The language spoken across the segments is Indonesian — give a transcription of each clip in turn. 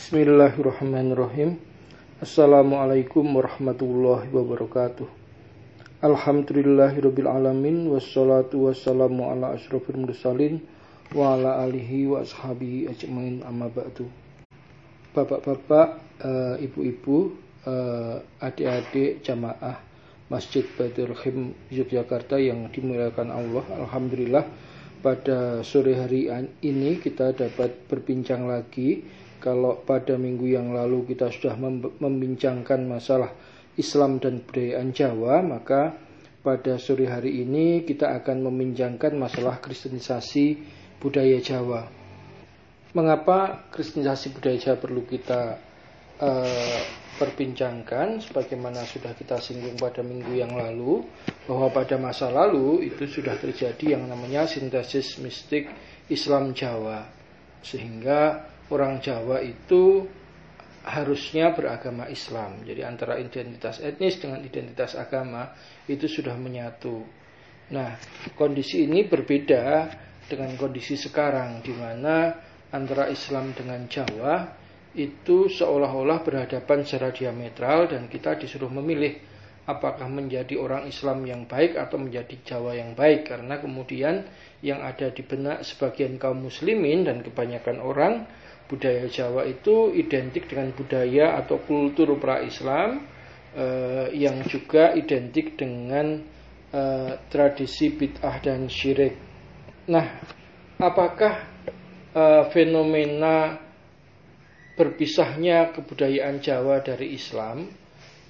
Bismillahirrahmanirrahim. Assalamualaikum warahmatullahi wabarakatuh. Alhamdulillahirabbil alamin wassalatu wassalamu ala asyrofil mursalin wa ala alihi wa ashabihi ajmain amma ba'du. Bapak-bapak, uh, ibu-ibu, uh, adik-adik jamaah Masjid Baitul Khim Yogyakarta yang dimuliakan Allah. Alhamdulillah pada sore hari ini kita dapat berbincang lagi kalau pada minggu yang lalu kita sudah membincangkan masalah Islam dan budayaan Jawa, maka pada sore hari ini kita akan membincangkan masalah kristenisasi budaya Jawa. Mengapa kristenisasi budaya Jawa perlu kita uh, perbincangkan sebagaimana sudah kita singgung pada minggu yang lalu bahwa pada masa lalu itu sudah terjadi yang namanya sintesis mistik Islam Jawa sehingga orang Jawa itu harusnya beragama Islam. Jadi antara identitas etnis dengan identitas agama itu sudah menyatu. Nah, kondisi ini berbeda dengan kondisi sekarang di mana antara Islam dengan Jawa itu seolah-olah berhadapan secara diametral dan kita disuruh memilih apakah menjadi orang Islam yang baik atau menjadi Jawa yang baik karena kemudian yang ada di benak sebagian kaum muslimin dan kebanyakan orang budaya Jawa itu identik dengan budaya atau kultur pra-Islam eh, yang juga identik dengan eh, tradisi bid'ah dan syirik. Nah, apakah eh, fenomena berpisahnya kebudayaan Jawa dari Islam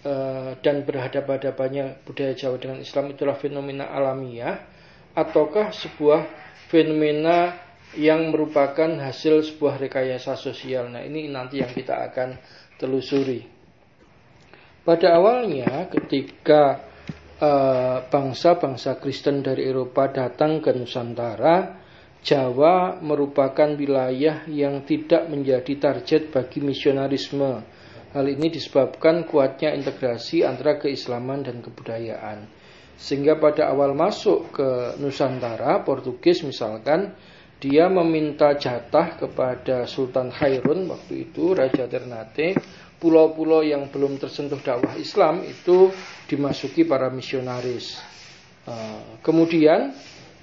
eh, dan berhadapan-hadapannya budaya Jawa dengan Islam itulah fenomena alamiah ataukah sebuah fenomena yang merupakan hasil sebuah rekayasa sosial. Nah, ini nanti yang kita akan telusuri. Pada awalnya ketika eh, bangsa-bangsa Kristen dari Eropa datang ke Nusantara, Jawa merupakan wilayah yang tidak menjadi target bagi misionarisme. Hal ini disebabkan kuatnya integrasi antara keislaman dan kebudayaan. Sehingga pada awal masuk ke Nusantara, Portugis misalkan, dia meminta jatah kepada Sultan Khairun waktu itu Raja Ternate pulau-pulau yang belum tersentuh dakwah Islam itu dimasuki para misionaris. Uh, kemudian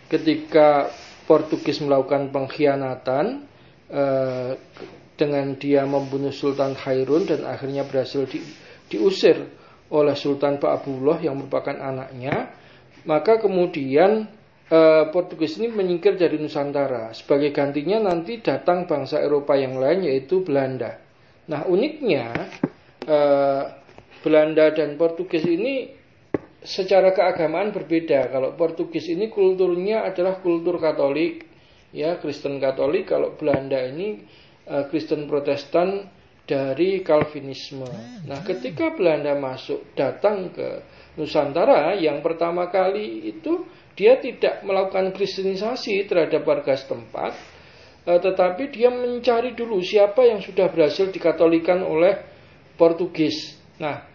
ketika Portugis melakukan pengkhianatan uh, dengan dia membunuh Sultan Khairun dan akhirnya berhasil di, diusir oleh Sultan Pak Abdullah yang merupakan anaknya, maka kemudian uh, Portugis ini menyingkir dari Nusantara. Sebagai gantinya nanti datang bangsa Eropa yang lain yaitu Belanda. Nah uniknya uh, Belanda dan Portugis ini secara keagamaan berbeda. Kalau Portugis ini kulturnya adalah kultur Katolik, ya Kristen Katolik. Kalau Belanda ini uh, Kristen Protestan dari Calvinisme. Nah, ketika Belanda masuk datang ke Nusantara, yang pertama kali itu dia tidak melakukan kristenisasi terhadap warga setempat, eh, tetapi dia mencari dulu siapa yang sudah berhasil dikatolikan oleh Portugis. Nah,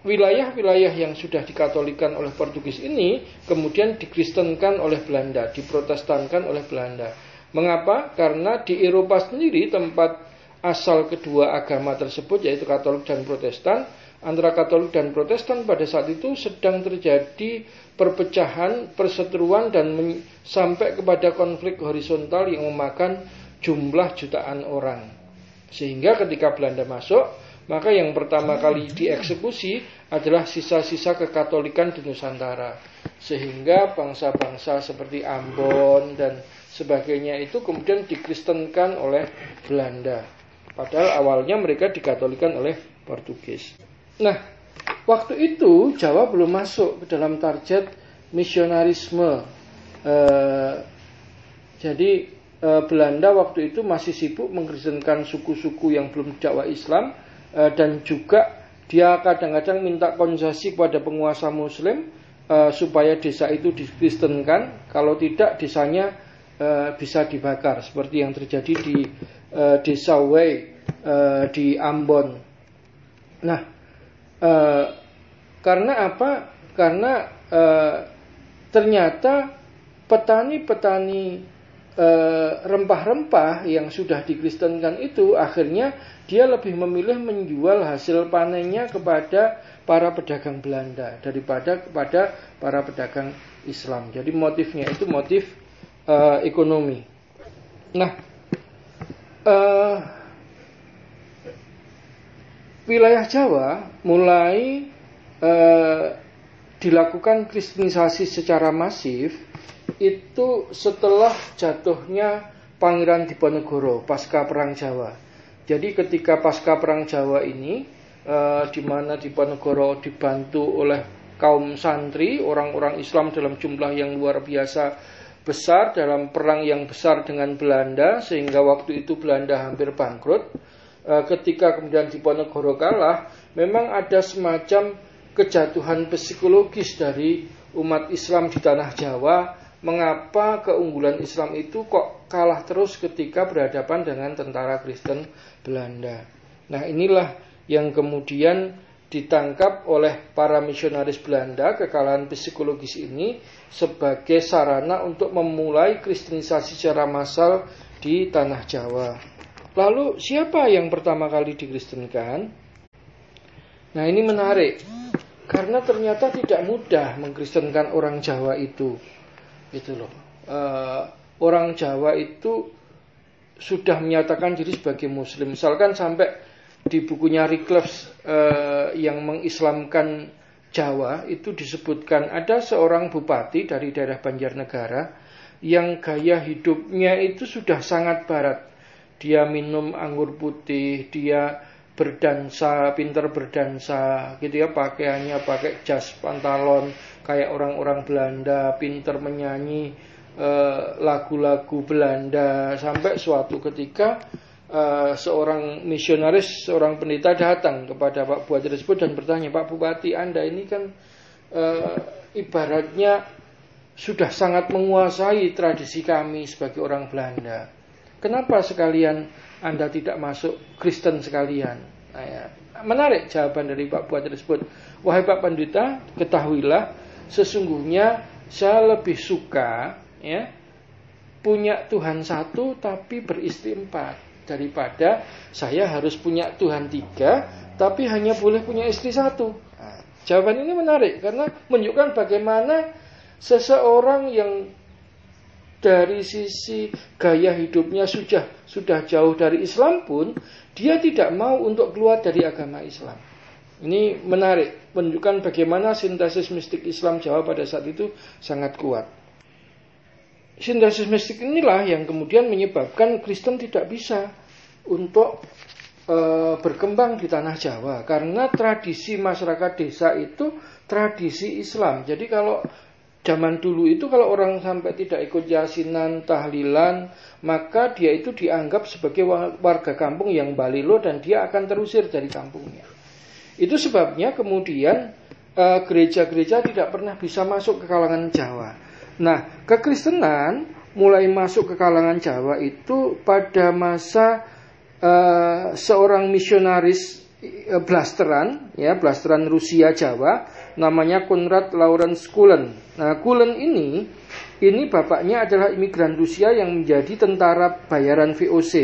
wilayah-wilayah yang sudah dikatolikan oleh Portugis ini kemudian dikristenkan oleh Belanda, diprotestankan oleh Belanda. Mengapa? Karena di Eropa sendiri tempat asal kedua agama tersebut yaitu Katolik dan Protestan antara Katolik dan Protestan pada saat itu sedang terjadi perpecahan, perseteruan dan sampai kepada konflik horizontal yang memakan jumlah jutaan orang. Sehingga ketika Belanda masuk, maka yang pertama kali dieksekusi adalah sisa-sisa kekatolikan di Nusantara. Sehingga bangsa-bangsa seperti Ambon dan sebagainya itu kemudian dikristenkan oleh Belanda. Padahal awalnya mereka dikatolikan oleh Portugis. Nah, waktu itu Jawa belum masuk ke dalam target misionarisme. E, jadi e, Belanda waktu itu masih sibuk mengkristenkan suku-suku yang belum dakwah Islam e, dan juga dia kadang-kadang minta konsesi kepada penguasa Muslim e, supaya desa itu dikristenkan. Kalau tidak desanya e, bisa dibakar seperti yang terjadi di e, desa Wei e, di Ambon. Nah, Eh, karena apa? Karena e, ternyata petani-petani eh, rempah-rempah yang sudah dikristenkan itu akhirnya dia lebih memilih menjual hasil panennya kepada para pedagang Belanda daripada kepada para pedagang Islam. Jadi motifnya itu motif uh, ekonomi. Nah, uh, wilayah Jawa mulai uh, dilakukan kristenisasi secara masif itu setelah jatuhnya Pangeran Diponegoro pasca Perang Jawa. Jadi ketika pasca Perang Jawa ini, uh, di mana Diponegoro dibantu oleh kaum santri, orang-orang Islam dalam jumlah yang luar biasa besar dalam perang yang besar dengan Belanda, sehingga waktu itu Belanda hampir bangkrut. Uh, ketika kemudian Diponegoro kalah, memang ada semacam kejatuhan psikologis dari umat Islam di tanah Jawa mengapa keunggulan Islam itu kok kalah terus ketika berhadapan dengan tentara Kristen Belanda. Nah, inilah yang kemudian ditangkap oleh para misionaris Belanda kekalahan psikologis ini sebagai sarana untuk memulai kristenisasi secara massal di tanah Jawa. Lalu siapa yang pertama kali dikristenkan? Nah, ini menarik. Karena ternyata tidak mudah mengkristenkan orang Jawa itu. Itu loh. Uh, orang Jawa itu sudah menyatakan diri sebagai Muslim. Misalkan sampai di bukunya Reclus uh, yang mengislamkan Jawa itu disebutkan ada seorang bupati dari daerah Banjarnegara yang gaya hidupnya itu sudah sangat barat dia minum anggur putih dia berdansa, pinter berdansa, gitu ya pakaiannya pakai jas pantalon kayak orang-orang Belanda, pinter menyanyi eh, lagu-lagu Belanda sampai suatu ketika uh, seorang misionaris, seorang pendeta datang kepada Pak Bupati tersebut dan bertanya, Pak Bupati Anda ini kan uh, ibaratnya sudah sangat menguasai tradisi kami sebagai orang Belanda. Kenapa sekalian anda tidak masuk Kristen sekalian. Nah, ya. Menarik jawaban dari Pak Buat tersebut. Wahai Pak Pandita, ketahuilah sesungguhnya saya lebih suka ya punya Tuhan satu tapi beristri empat daripada saya harus punya Tuhan tiga tapi hanya boleh punya istri satu. Nah, jawaban ini menarik karena menunjukkan bagaimana seseorang yang dari sisi gaya hidupnya sudah sudah jauh dari Islam pun dia tidak mau untuk keluar dari agama Islam. Ini menarik, menunjukkan bagaimana sintesis mistik Islam Jawa pada saat itu sangat kuat. Sintesis mistik inilah yang kemudian menyebabkan Kristen tidak bisa untuk e, berkembang di tanah Jawa karena tradisi masyarakat desa itu tradisi Islam. Jadi kalau Zaman dulu itu kalau orang sampai tidak ikut yasinan, tahlilan, maka dia itu dianggap sebagai warga kampung yang balilo dan dia akan terusir dari kampungnya. Itu sebabnya kemudian eh, gereja-gereja tidak pernah bisa masuk ke kalangan Jawa. Nah, kekristenan mulai masuk ke kalangan Jawa itu pada masa uh, seorang misionaris blasteran, ya blasteran Rusia Jawa, namanya Konrad Lawrence Kullen. Nah, Kullen ini ini bapaknya adalah imigran Rusia yang menjadi tentara bayaran VOC.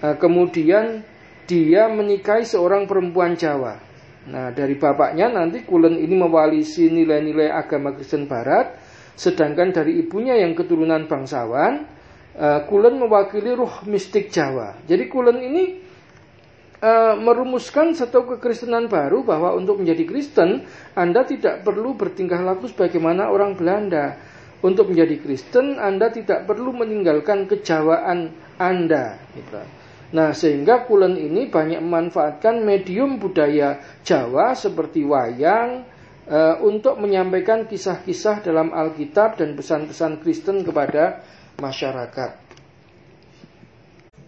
Nah, kemudian dia menikahi seorang perempuan Jawa. Nah, dari bapaknya nanti Kullen ini mewalisi nilai-nilai agama Kristen Barat, sedangkan dari ibunya yang keturunan bangsawan, uh, Kullen mewakili ruh mistik Jawa. Jadi Kullen ini uh, merumuskan satu kekristenan baru bahwa untuk menjadi Kristen Anda tidak perlu bertingkah laku sebagaimana orang Belanda. Untuk menjadi Kristen Anda tidak perlu meninggalkan kejawaan Anda. Gitu. Nah sehingga Kulen ini banyak memanfaatkan medium budaya Jawa seperti wayang uh, untuk menyampaikan kisah-kisah dalam Alkitab dan pesan-pesan Kristen kepada masyarakat.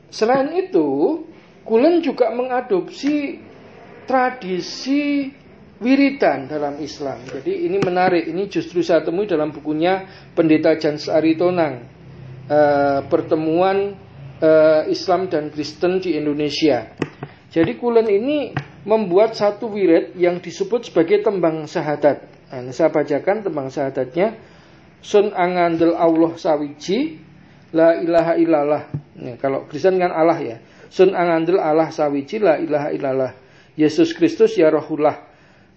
Selain itu, Kulen juga mengadopsi tradisi wiridan dalam Islam. Jadi ini menarik. Ini justru saya temui dalam bukunya Pendeta Jans Aritonang. Uh, pertemuan uh, Islam dan Kristen di Indonesia. Jadi Kulen ini membuat satu wirid yang disebut sebagai tembang syahadat. Nah, saya bacakan tembang syahadatnya. Sun angandel Allah sawiji la ilaha illallah. Nih, kalau Kristen kan Allah ya. Sun angandel Allah sawiji la ilaha illallah. Yesus Kristus ya rohullah.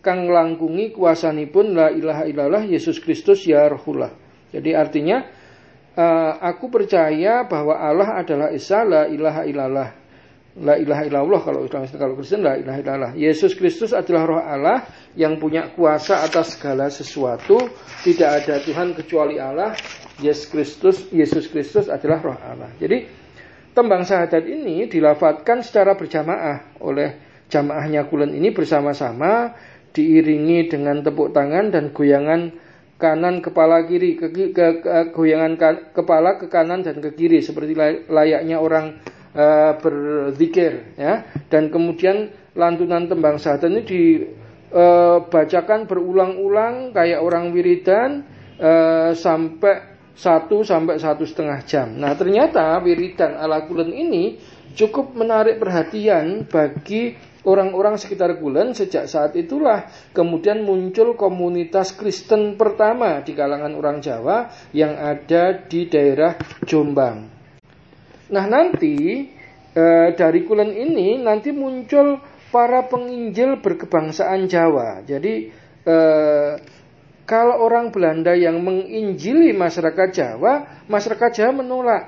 Kang langkungi kuasanipun la ilaha illallah Yesus Kristus ya rohullah. Jadi artinya uh, aku percaya bahwa Allah adalah Esa la ilaha illallah. La ilaha illallah kalau Islam kalau Kristen la ilaha illallah. Yesus Kristus adalah roh Allah yang punya kuasa atas segala sesuatu. Tidak ada Tuhan kecuali Allah. Yesus Kristus Yesus Kristus adalah roh Allah. Jadi tembang syahadat ini dilafatkan secara berjamaah oleh jamaahnya kulen ini bersama-sama diiringi dengan tepuk tangan dan goyangan kanan kepala kiri ke, ke, ke goyangan ka, kepala ke kanan dan ke kiri seperti layaknya orang uh, berzikir ya. Dan kemudian lantunan tembang syahadat ini dibacakan uh, berulang-ulang kayak orang wiridan uh, sampai satu sampai satu setengah jam. Nah ternyata wiridan ala kulen ini cukup menarik perhatian bagi orang-orang sekitar Kulen sejak saat itulah kemudian muncul komunitas Kristen pertama di kalangan orang Jawa yang ada di daerah Jombang. Nah nanti e, dari Kulen ini nanti muncul para penginjil berkebangsaan Jawa. Jadi e, kalau orang Belanda yang menginjili masyarakat Jawa, masyarakat Jawa menolak.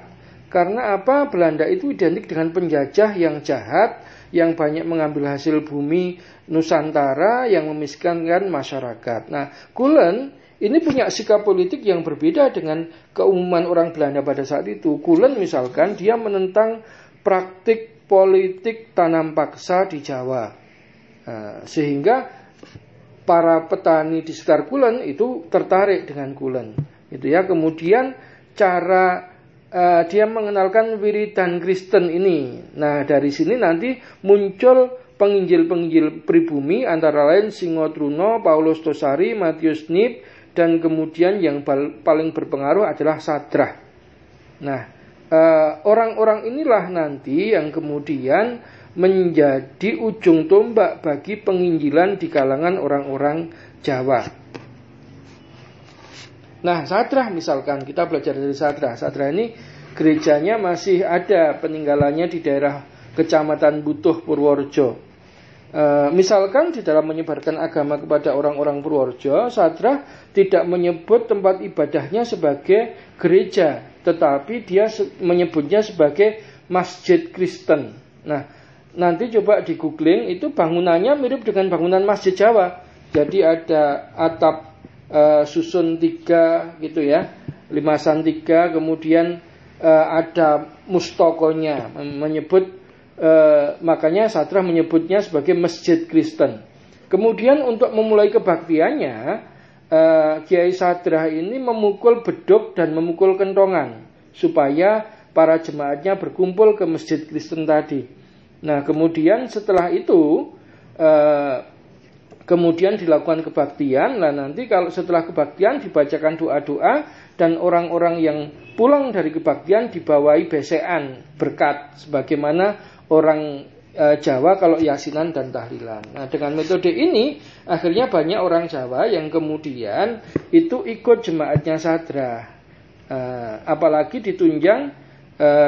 Karena apa? Belanda itu identik dengan penjajah yang jahat, yang banyak mengambil hasil bumi Nusantara, yang memiskinkan masyarakat. Nah, Kulen ini punya sikap politik yang berbeda dengan keumuman orang Belanda pada saat itu. Kulen misalkan dia menentang praktik politik tanam paksa di Jawa. Nah, sehingga para petani di sekitar Kulen itu tertarik dengan Kulen. Itu ya. Kemudian cara uh, dia mengenalkan wiridan Kristen ini. Nah, dari sini nanti muncul penginjil-penginjil pribumi antara lain Singotruno, Paulus Tosari, Matius Nip, dan kemudian yang paling berpengaruh adalah sadrah. Nah, eh, orang-orang inilah nanti yang kemudian menjadi ujung tombak bagi penginjilan di kalangan orang-orang Jawa. Nah, sadrah misalkan kita belajar dari sadrah. Sadrah ini gerejanya masih ada peninggalannya di daerah Kecamatan Butuh Purworejo. E, misalkan di dalam menyebarkan agama kepada orang-orang Purworejo, Sadra tidak menyebut tempat ibadahnya sebagai gereja, tetapi dia menyebutnya sebagai masjid Kristen. Nah, nanti coba di googling itu bangunannya mirip dengan bangunan masjid Jawa. Jadi ada atap e, susun tiga gitu ya, limasan tiga, kemudian e, ada mustokonya menyebut e, makanya Satra menyebutnya sebagai masjid Kristen. Kemudian untuk memulai kebaktiannya, e, Kiai Sadra ini memukul beduk dan memukul kentongan supaya para jemaatnya berkumpul ke masjid Kristen tadi. Nah, kemudian setelah itu e, kemudian dilakukan kebaktian. Nah, nanti kalau setelah kebaktian dibacakan doa-doa dan orang-orang yang pulang dari kebaktian dibawai besean berkat sebagaimana orang e, Jawa kalau yasinan dan tahlilan. Nah, dengan metode ini akhirnya banyak orang Jawa yang kemudian itu ikut jemaatnya sadra. E, apalagi ditunjang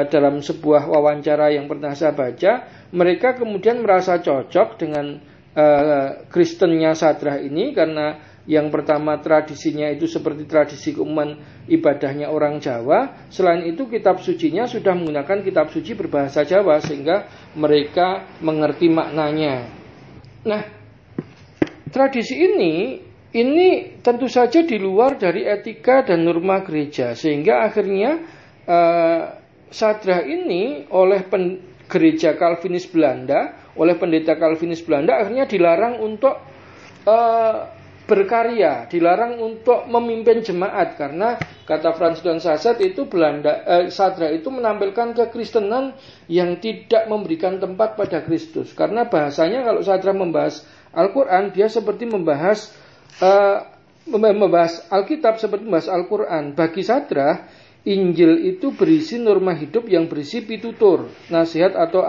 dalam sebuah wawancara yang pernah saya baca, mereka kemudian merasa cocok dengan e, Kristennya sadra ini karena yang pertama tradisinya itu seperti tradisi keumuman ibadahnya orang Jawa. Selain itu kitab sucinya sudah menggunakan kitab suci berbahasa Jawa sehingga mereka mengerti maknanya. Nah, tradisi ini ini tentu saja di luar dari etika dan norma gereja sehingga akhirnya uh, sadra ini oleh pen, gereja Calvinis Belanda, oleh pendeta Calvinis Belanda akhirnya dilarang untuk uh, berkarya, dilarang untuk memimpin jemaat karena kata Frans dan Sasat itu Belanda eh, Sadra itu menampilkan kekristenan yang tidak memberikan tempat pada Kristus. Karena bahasanya kalau Sadra membahas Al-Qur'an dia seperti membahas eh, membahas Alkitab seperti membahas Al-Qur'an. Bagi Sadra Injil itu berisi norma hidup yang berisi pitutur, nasihat atau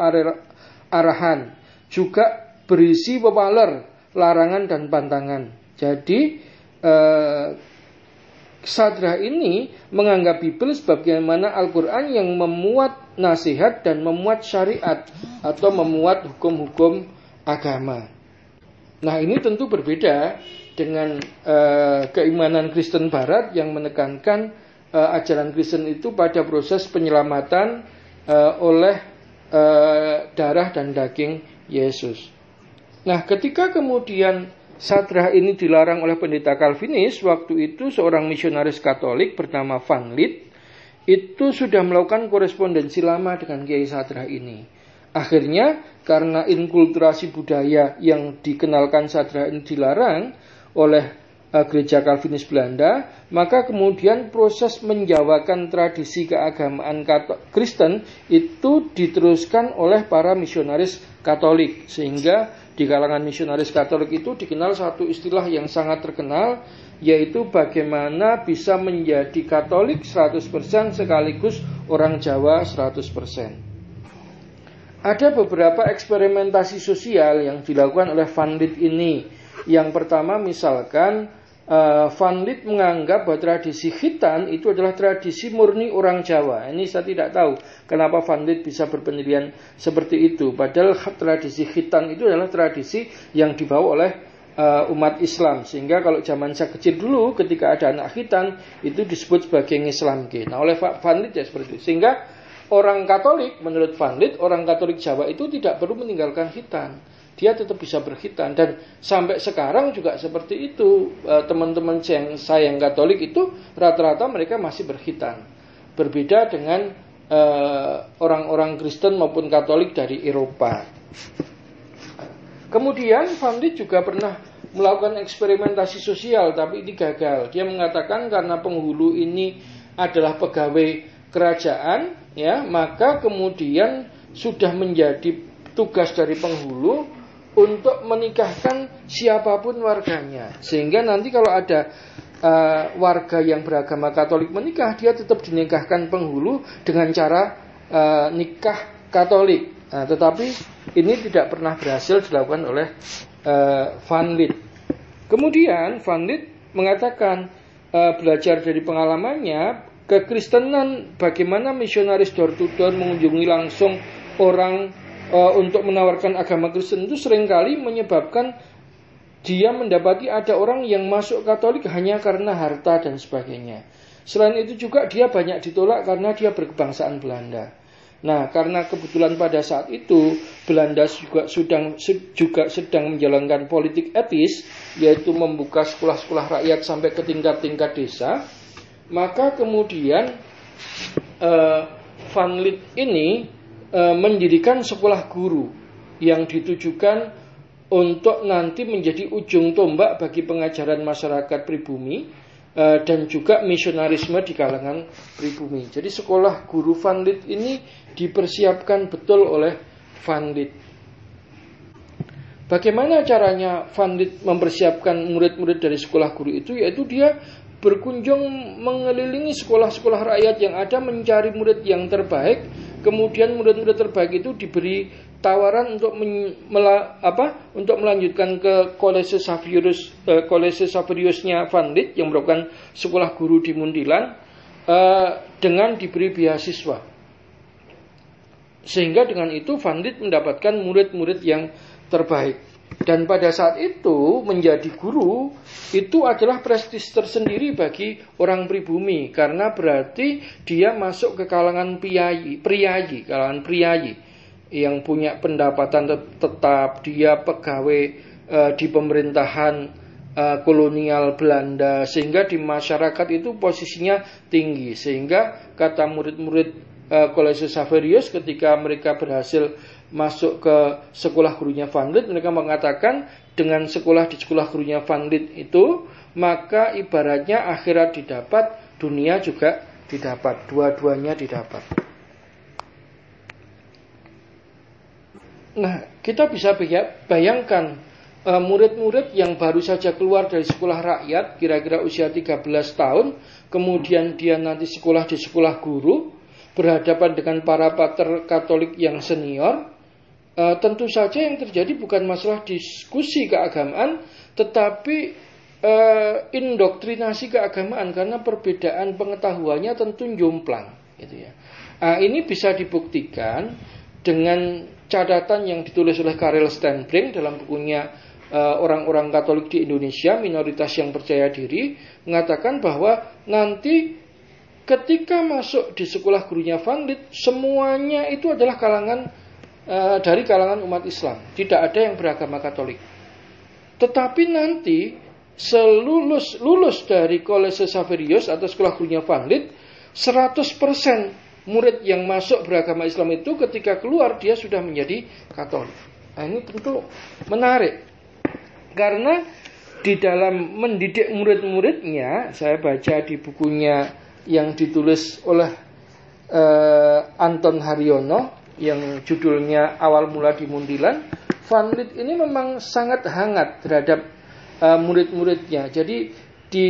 arahan. Juga berisi pewaler, larangan dan pantangan. Jadi eh, Sadra ini menganggap Bible sebagaimana Al-Quran yang memuat nasihat dan memuat syariat atau memuat hukum-hukum agama. Nah ini tentu berbeda dengan uh, keimanan Kristen Barat yang menekankan uh, ajaran Kristen itu pada proses penyelamatan uh, oleh uh, darah dan daging Yesus. Nah ketika kemudian Sadrah ini dilarang oleh pendeta Calvinis. Waktu itu seorang misionaris Katolik bernama Van Lith itu sudah melakukan korespondensi lama dengan Kiai Sadrah ini. Akhirnya karena inkulturasi budaya yang dikenalkan Sadrah ini dilarang oleh gereja Calvinis Belanda, maka kemudian proses menjawakan tradisi keagamaan Kristen itu diteruskan oleh para misionaris Katolik sehingga di kalangan misionaris Katolik itu dikenal satu istilah yang sangat terkenal yaitu bagaimana bisa menjadi Katolik 100% sekaligus orang Jawa 100%. Ada beberapa eksperimentasi sosial yang dilakukan oleh Van Lith ini. Yang pertama misalkan uh, Van Lith menganggap bahwa tradisi khitan itu adalah tradisi murni orang Jawa. Ini saya tidak tahu kenapa Van Lith bisa berpendirian seperti itu. Padahal tradisi khitan itu adalah tradisi yang dibawa oleh uh, umat Islam. Sehingga kalau zaman saya kecil dulu ketika ada anak khitan itu disebut sebagai Islam. Nah oleh Van Lith ya seperti itu. Sehingga orang Katolik menurut Van Lith orang Katolik Jawa itu tidak perlu meninggalkan khitan dia tetap bisa berkhitan dan sampai sekarang juga seperti itu e, teman-teman yang saya yang Katolik itu rata-rata mereka masih berkhitan berbeda dengan e, orang-orang Kristen maupun Katolik dari Eropa. Kemudian Fandi juga pernah melakukan eksperimentasi sosial tapi ini gagal. Dia mengatakan karena penghulu ini adalah pegawai kerajaan ya, maka kemudian sudah menjadi tugas dari penghulu untuk menikahkan siapa pun warganya. Sehingga nanti kalau ada uh, warga yang beragama Katolik menikah, dia tetap dinikahkan penghulu dengan cara uh, nikah Katolik. Nah, tetapi ini tidak pernah berhasil dilakukan oleh uh, Van Lith. Kemudian Van Lith mengatakan uh, belajar dari pengalamannya kekristenan bagaimana misionaris door to door mengunjungi langsung orang uh, untuk menawarkan agama Kristen itu sering kali menyebabkan dia mendapati ada orang yang masuk Katolik hanya karena harta dan sebagainya. Selain itu juga dia banyak ditolak karena dia berkebangsaan Belanda. Nah, karena kebetulan pada saat itu Belanda juga sedang juga sedang menjalankan politik etis, yaitu membuka sekolah-sekolah rakyat sampai ke tingkat-tingkat desa, maka kemudian uh, Van Lith ini e, mendirikan sekolah guru yang ditujukan untuk nanti menjadi ujung tombak bagi pengajaran masyarakat pribumi e, dan juga misionarisme di kalangan pribumi. Jadi sekolah guru Van Lith ini dipersiapkan betul oleh Van Lith. Bagaimana caranya Van Lith mempersiapkan murid-murid dari sekolah guru itu? Yaitu dia berkunjung mengelilingi sekolah-sekolah rakyat yang ada mencari murid yang terbaik. Kemudian murid-murid terbaik itu diberi tawaran untuk men, mela, apa untuk melanjutkan ke Kolese Saverius eh, Kolese Saveriusnya Van Lith yang merupakan sekolah guru di Mundilan eh, dengan diberi beasiswa. Sehingga dengan itu Van Lith mendapatkan murid-murid yang terbaik dan pada saat itu menjadi guru itu adalah prestis tersendiri bagi orang pribumi. Karena berarti dia masuk ke kalangan priayi, priayi, kalangan priayi yang punya pendapatan tetap, dia pegawai e, di pemerintahan e, kolonial Belanda. Sehingga di masyarakat itu posisinya tinggi. Sehingga kata murid-murid e, Kolese Saverius ketika mereka berhasil masuk ke sekolah gurunya Van Lith, mereka mengatakan dengan sekolah di sekolah gurunya Van Lith itu, maka ibaratnya akhirat didapat, dunia juga didapat, dua-duanya didapat. Nah, kita bisa bayangkan e, murid-murid yang baru saja keluar dari sekolah rakyat, kira-kira usia 13 tahun, kemudian dia nanti sekolah di sekolah guru, berhadapan dengan para pater Katolik yang senior, Uh, tentu saja yang terjadi bukan masalah diskusi keagamaan, tetapi uh, indoktrinasi keagamaan karena perbedaan pengetahuannya tentu jomplang gitu ya. Nah, ini bisa dibuktikan dengan catatan yang ditulis oleh Karel Stenbrink dalam bukunya orang-orang Katolik di Indonesia minoritas yang percaya diri mengatakan bahwa nanti ketika masuk di sekolah gurunya Van Lith semuanya itu adalah kalangan uh, dari kalangan umat Islam tidak ada yang beragama Katolik tetapi nanti selulus lulus dari Kolese Saverius atau sekolah gurunya Van Lith 100% murid yang masuk beragama Islam itu ketika keluar dia sudah menjadi Katolik. Nah, ini tentu menarik. Karena di dalam mendidik murid-muridnya, saya baca di bukunya yang ditulis oleh uh, Anton Haryono yang judulnya Awal Mula di Mundilan, Van Lith ini memang sangat hangat terhadap uh, murid-muridnya. Jadi di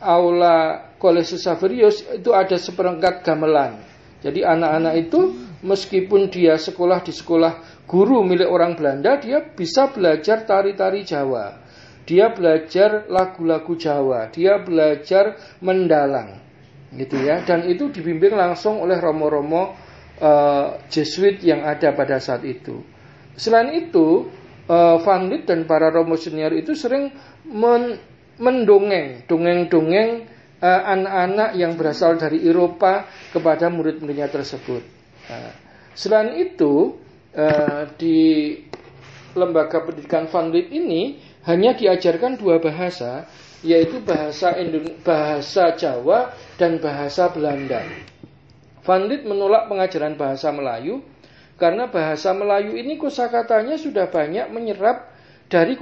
aula Kolese Saverius itu ada seperangkat gamelan jadi anak-anak itu meskipun dia sekolah di sekolah guru milik orang Belanda, dia bisa belajar tari-tari Jawa. Dia belajar lagu-lagu Jawa, dia belajar mendalang. Gitu ya. Dan itu dibimbing langsung oleh romo-romo uh, Jesuit yang ada pada saat itu. Selain itu, uh, Van Lith dan para romo senior itu sering men mendongeng, dongeng-dongeng Eh, anak-anak yang berasal dari Eropa kepada murid-muridnya tersebut. Nah, selain itu uh, di lembaga pendidikan Van Lith ini hanya diajarkan dua bahasa, yaitu bahasa Indon bahasa Jawa dan bahasa Belanda. Van Lith menolak pengajaran bahasa Melayu karena bahasa Melayu ini kosakatanya sudah banyak menyerap dari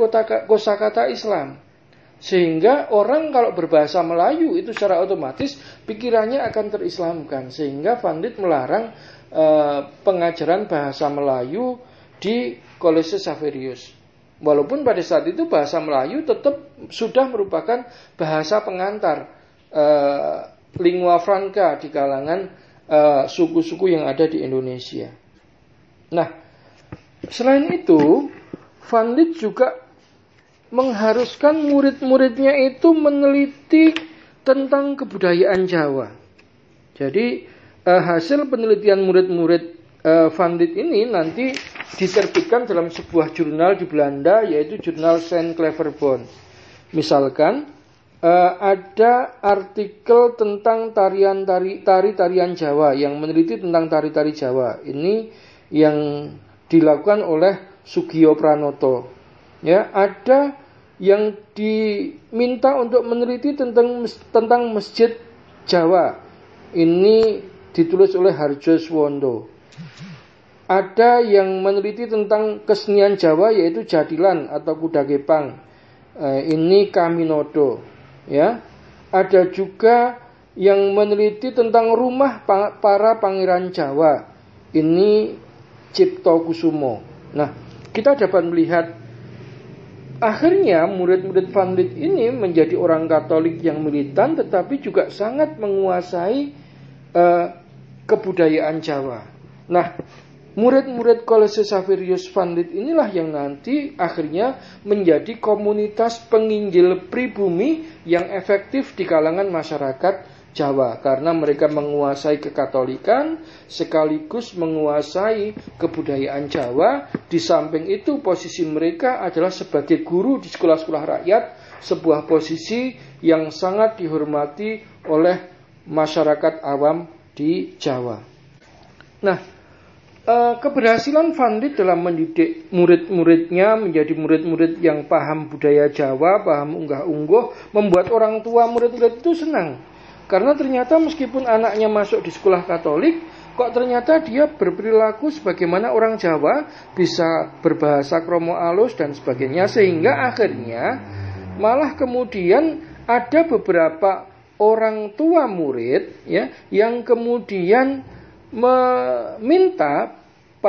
kosakata Islam. Sehingga orang kalau berbahasa Melayu itu secara otomatis pikirannya akan terislamkan. Sehingga Van Lith melarang e, pengajaran bahasa Melayu di Kolese Saverius. Walaupun pada saat itu bahasa Melayu tetap sudah merupakan bahasa pengantar e, lingua franca di kalangan eh, suku-suku yang ada di Indonesia. Nah, selain itu, Van Lith juga mengharuskan murid-muridnya itu meneliti tentang kebudayaan Jawa. Jadi eh, hasil penelitian murid-murid eh, Van Dit ini nanti diterbitkan dalam sebuah jurnal di Belanda yaitu jurnal Saint Cleverbond. Misalkan eh, ada artikel tentang tarian tari tari tarian Jawa yang meneliti tentang tari-tari Jawa. Ini yang dilakukan oleh Sugio Pranoto. Ya ada yang diminta untuk meneliti tentang tentang masjid Jawa. Ini ditulis oleh Harjo Swondo ada yang meneliti tentang kesenian Jawa yaitu jadilan atau kuda gepang. Eh, ini Kaminodo ya. Ada juga yang meneliti tentang rumah para pangeran Jawa. Ini Cipto Kusumo. Nah kita dapat melihat Akhirnya murid-murid Van Lith ini menjadi orang Katolik yang militan tetapi juga sangat menguasai uh, kebudayaan Jawa. Nah, murid-murid Kolese Saverius Van Lith inilah yang nanti akhirnya menjadi komunitas penginjil pribumi yang efektif di kalangan masyarakat Jawa karena mereka menguasai kekatolikan sekaligus menguasai kebudayaan Jawa di samping itu posisi mereka adalah sebagai guru di sekolah-sekolah rakyat sebuah posisi yang sangat dihormati oleh masyarakat awam di Jawa. Nah, keberhasilan Van Lith dalam mendidik murid-muridnya menjadi murid-murid yang paham budaya Jawa, paham unggah-ungguh, membuat orang tua murid-murid itu senang. Karena ternyata meskipun anaknya masuk di sekolah Katolik, kok ternyata dia berperilaku sebagaimana orang Jawa, bisa berbahasa kromo alus dan sebagainya sehingga akhirnya malah kemudian ada beberapa orang tua murid ya yang kemudian meminta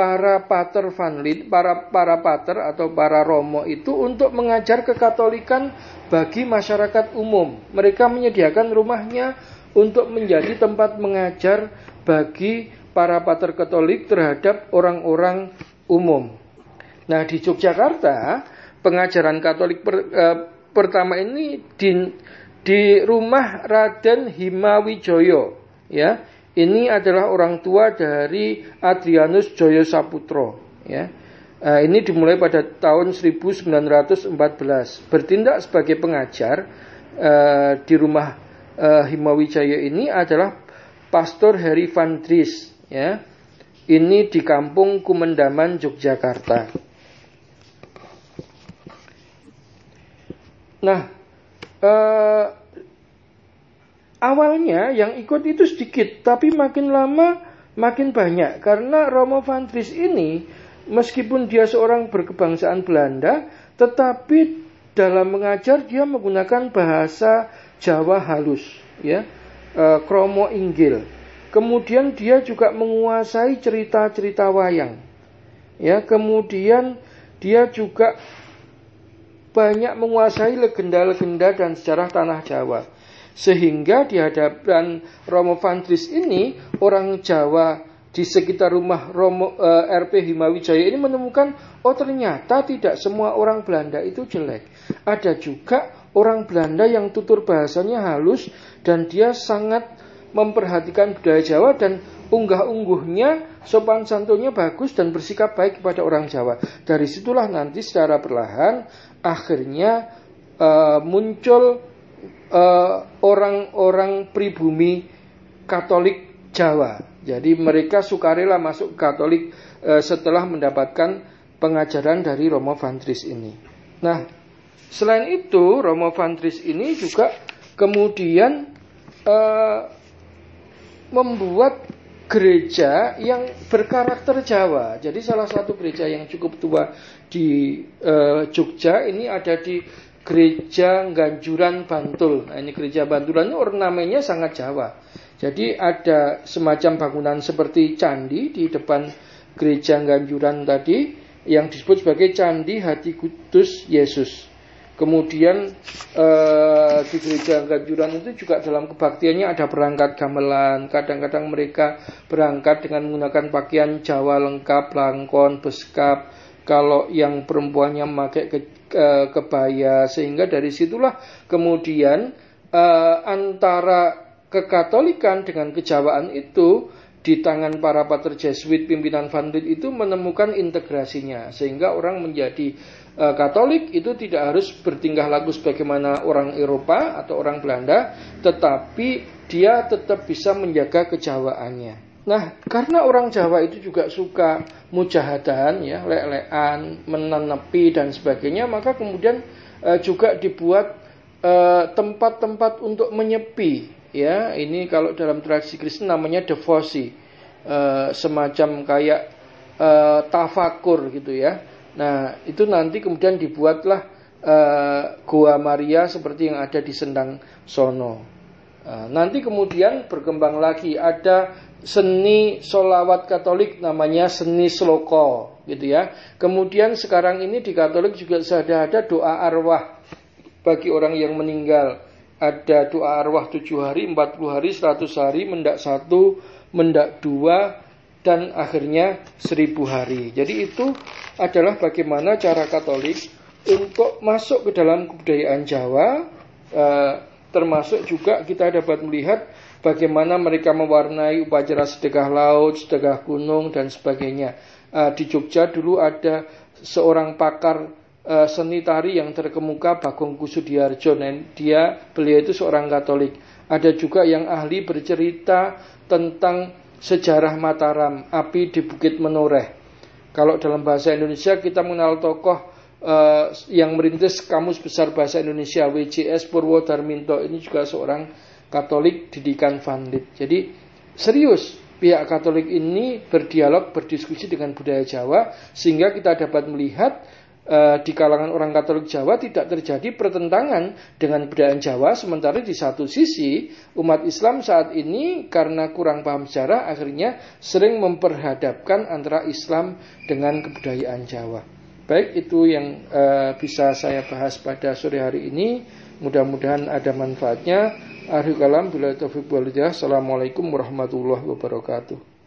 para pater van Lid, para para pater atau para romo itu untuk mengajar kekatolikan bagi masyarakat umum. Mereka menyediakan rumahnya untuk menjadi tempat mengajar bagi para pater Katolik terhadap orang-orang umum. Nah, di Yogyakarta, pengajaran Katolik per, eh, pertama ini di di rumah Raden Himawijoyo ya ini adalah orang tua dari Adrianus Joyo Saputro ya. Uh, ini dimulai pada tahun 1914 bertindak sebagai pengajar uh, di rumah uh, Himawijaya ini adalah Pastor Harry Van Dries ya. Ini di kampung Kumendaman Yogyakarta. Nah uh, awalnya yang ikut itu sedikit, tapi makin lama makin banyak karena Romo van Dries ini meskipun dia seorang berkebangsaan Belanda, tetapi dalam mengajar dia menggunakan bahasa Jawa halus, ya, e, kromo inggil. Kemudian dia juga menguasai cerita-cerita wayang. Ya, kemudian dia juga banyak menguasai legenda-legenda dan sejarah tanah Jawa. Sehingga di hadapan Romo Fantris ini, orang Jawa di sekitar rumah Romo eh, RP Himawijaya ini menemukan, oh ternyata tidak semua orang Belanda itu jelek. Ada juga orang Belanda yang tutur bahasanya halus dan dia sangat memperhatikan budaya Jawa dan unggah-ungguhnya, sopan santunnya bagus dan bersikap baik kepada orang Jawa. Dari situlah nanti secara perlahan akhirnya uh, muncul orang-orang uh, pribumi Katolik Jawa. Jadi mereka sukarela masuk Katolik uh, setelah mendapatkan pengajaran dari Romo Vantris ini. Nah, selain itu Romo Vantris ini juga kemudian uh, membuat gereja yang berkarakter Jawa. Jadi salah satu gereja yang cukup tua di uh, Jogja ini ada di gereja Ganjuran Bantul. Nah, ini gereja Bantulan ini ornamennya sangat Jawa. Jadi ada semacam bangunan seperti candi di depan gereja Ganjuran tadi yang disebut sebagai Candi Hati Kudus Yesus. Kemudian eh, di gereja Ganjuran itu juga dalam kebaktiannya ada perangkat gamelan. Kadang-kadang mereka berangkat dengan menggunakan pakaian Jawa lengkap, langkon, beskap. Kalau yang perempuannya memakai ke, ke, kebaya, sehingga dari situlah kemudian eh, antara kekatolikan dengan kejawaan itu di tangan para pater Jesuit pimpinan Van itu menemukan integrasinya sehingga orang menjadi Eh, Katolik itu tidak harus bertingkah laku sebagaimana orang Eropa atau orang Belanda, tetapi dia tetap bisa menjaga kejawaannya. Nah, karena orang Jawa itu juga suka mujahadan, ya, lelean, menenepi dan sebagainya, maka kemudian uh, juga dibuat eh, tempat-tempat untuk menyepi, ya. Ini kalau dalam tradisi Kristen namanya devosi, uh, semacam kayak uh, tafakur gitu ya Nah, itu nanti kemudian dibuatlah uh, Goa Maria seperti yang ada di Sendang Sono. Nanti kemudian berkembang lagi ada seni solawat Katolik namanya seni sloko gitu ya. Kemudian sekarang ini di Katolik juga sudah ada doa arwah bagi orang yang meninggal. Ada doa arwah 7 hari, 40 hari, 100 hari, mendak satu, mendak dua, dan akhirnya seribu hari. Jadi itu adalah bagaimana cara Katolik untuk masuk ke dalam kebudayaan Jawa, eh, termasuk juga kita dapat melihat bagaimana mereka mewarnai upacara sedekah laut, sedekah gunung dan sebagainya. Eh, di Jogja dulu ada seorang pakar eh, seni tari yang terkemuka Bagong Kusudiarjo. Dan dia beliau itu seorang Katolik. Ada juga yang ahli bercerita tentang sejarah Mataram, api di Bukit Menoreh. Kalau dalam bahasa Indonesia kita mengenal tokoh uh, yang merintis Kamus Besar Bahasa Indonesia WCS Purwodarminto ini juga seorang Katolik didikan Vanlit. Jadi serius pihak Katolik ini berdialog berdiskusi dengan budaya Jawa sehingga kita dapat melihat Eh, di kalangan orang Katolik Jawa tidak terjadi pertentangan dengan budaya Jawa, sementara di satu sisi umat Islam saat ini karena kurang paham sejarah akhirnya sering memperhadapkan antara Islam dengan kebudayaan Jawa. Baik itu yang uh, bisa saya bahas pada sore hari ini. Mudah-mudahan ada manfaatnya. Akhir kalam bila taufiq Assalamualaikum warahmatullahi wabarakatuh.